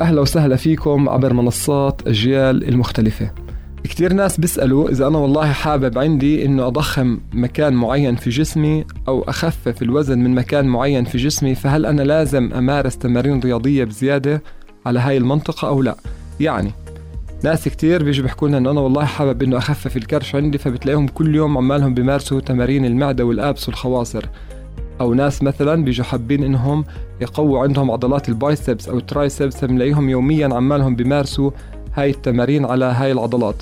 أهلا وسهلا فيكم عبر منصات أجيال المختلفة. كتير ناس بيسألوا إذا أنا والله حابب عندي إنه أضخم مكان معين في جسمي أو أخفف الوزن من مكان معين في جسمي فهل أنا لازم أمارس تمارين رياضية بزيادة على هاي المنطقة أو لا؟ يعني ناس كتير بيجوا بيحكوا لنا إنه أنا والله حابب إنه أخفف الكرش عندي فبتلاقيهم كل يوم عمالهم بيمارسوا تمارين المعدة والآبس والخواصر. أو ناس مثلا بيجوا حابين إنهم يقووا عندهم عضلات ال biceps أو ال triceps بنلاقيهم يوميا عمالهم بيمارسوا هاي التمارين على هاي العضلات.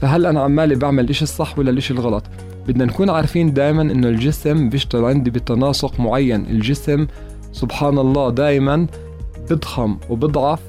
فهل أنا عمالي بعمل الاشي الصح ولا الإشي الغلط؟ بدنا نكون عارفين دائما إنه الجسم بيشتغل عندي بتناسق معين. الجسم سبحان الله دائما بضخم وبضعف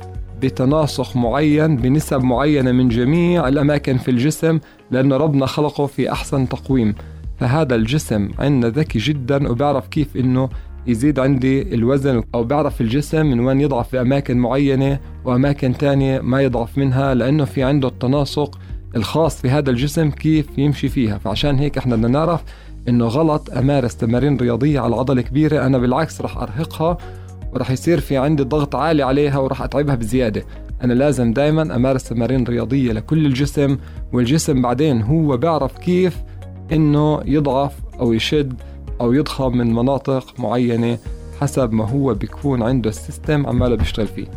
بتناسق معين بنسب معينة من جميع الأماكن في الجسم لأنه ربنا خلقه في أحسن تقويم. فهذا الجسم عندنا ذكي جدا وبيعرف كيف إنه يزيد عندي الوزن أو بيعرف الجسم من وين يضعف في أماكن معينة وأماكن تانية ما يضعف منها لأنه في عنده التناسق الخاص في هذا الجسم كيف يمشي فيها. فعشان هيك إحنا بدنا نعرف إنه غلط أمارس تمارين رياضية على عضلة كبيرة أنا بالعكس رح أرهقها ورح يصير في عندي ضغط عالي عليها ورح أتعبها بزيادة. أنا لازم دائما أمارس تمارين رياضية لكل الجسم والجسم بعدين هو بيعرف كيف إنه يضعف أو يشد أو يضخم من مناطق معينة حسب ما هو بيكون عنده السيستم عماله بيشتغل فيه.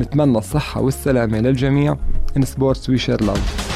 نتمنى الصحة والسلامة للجميع. In sports we share love.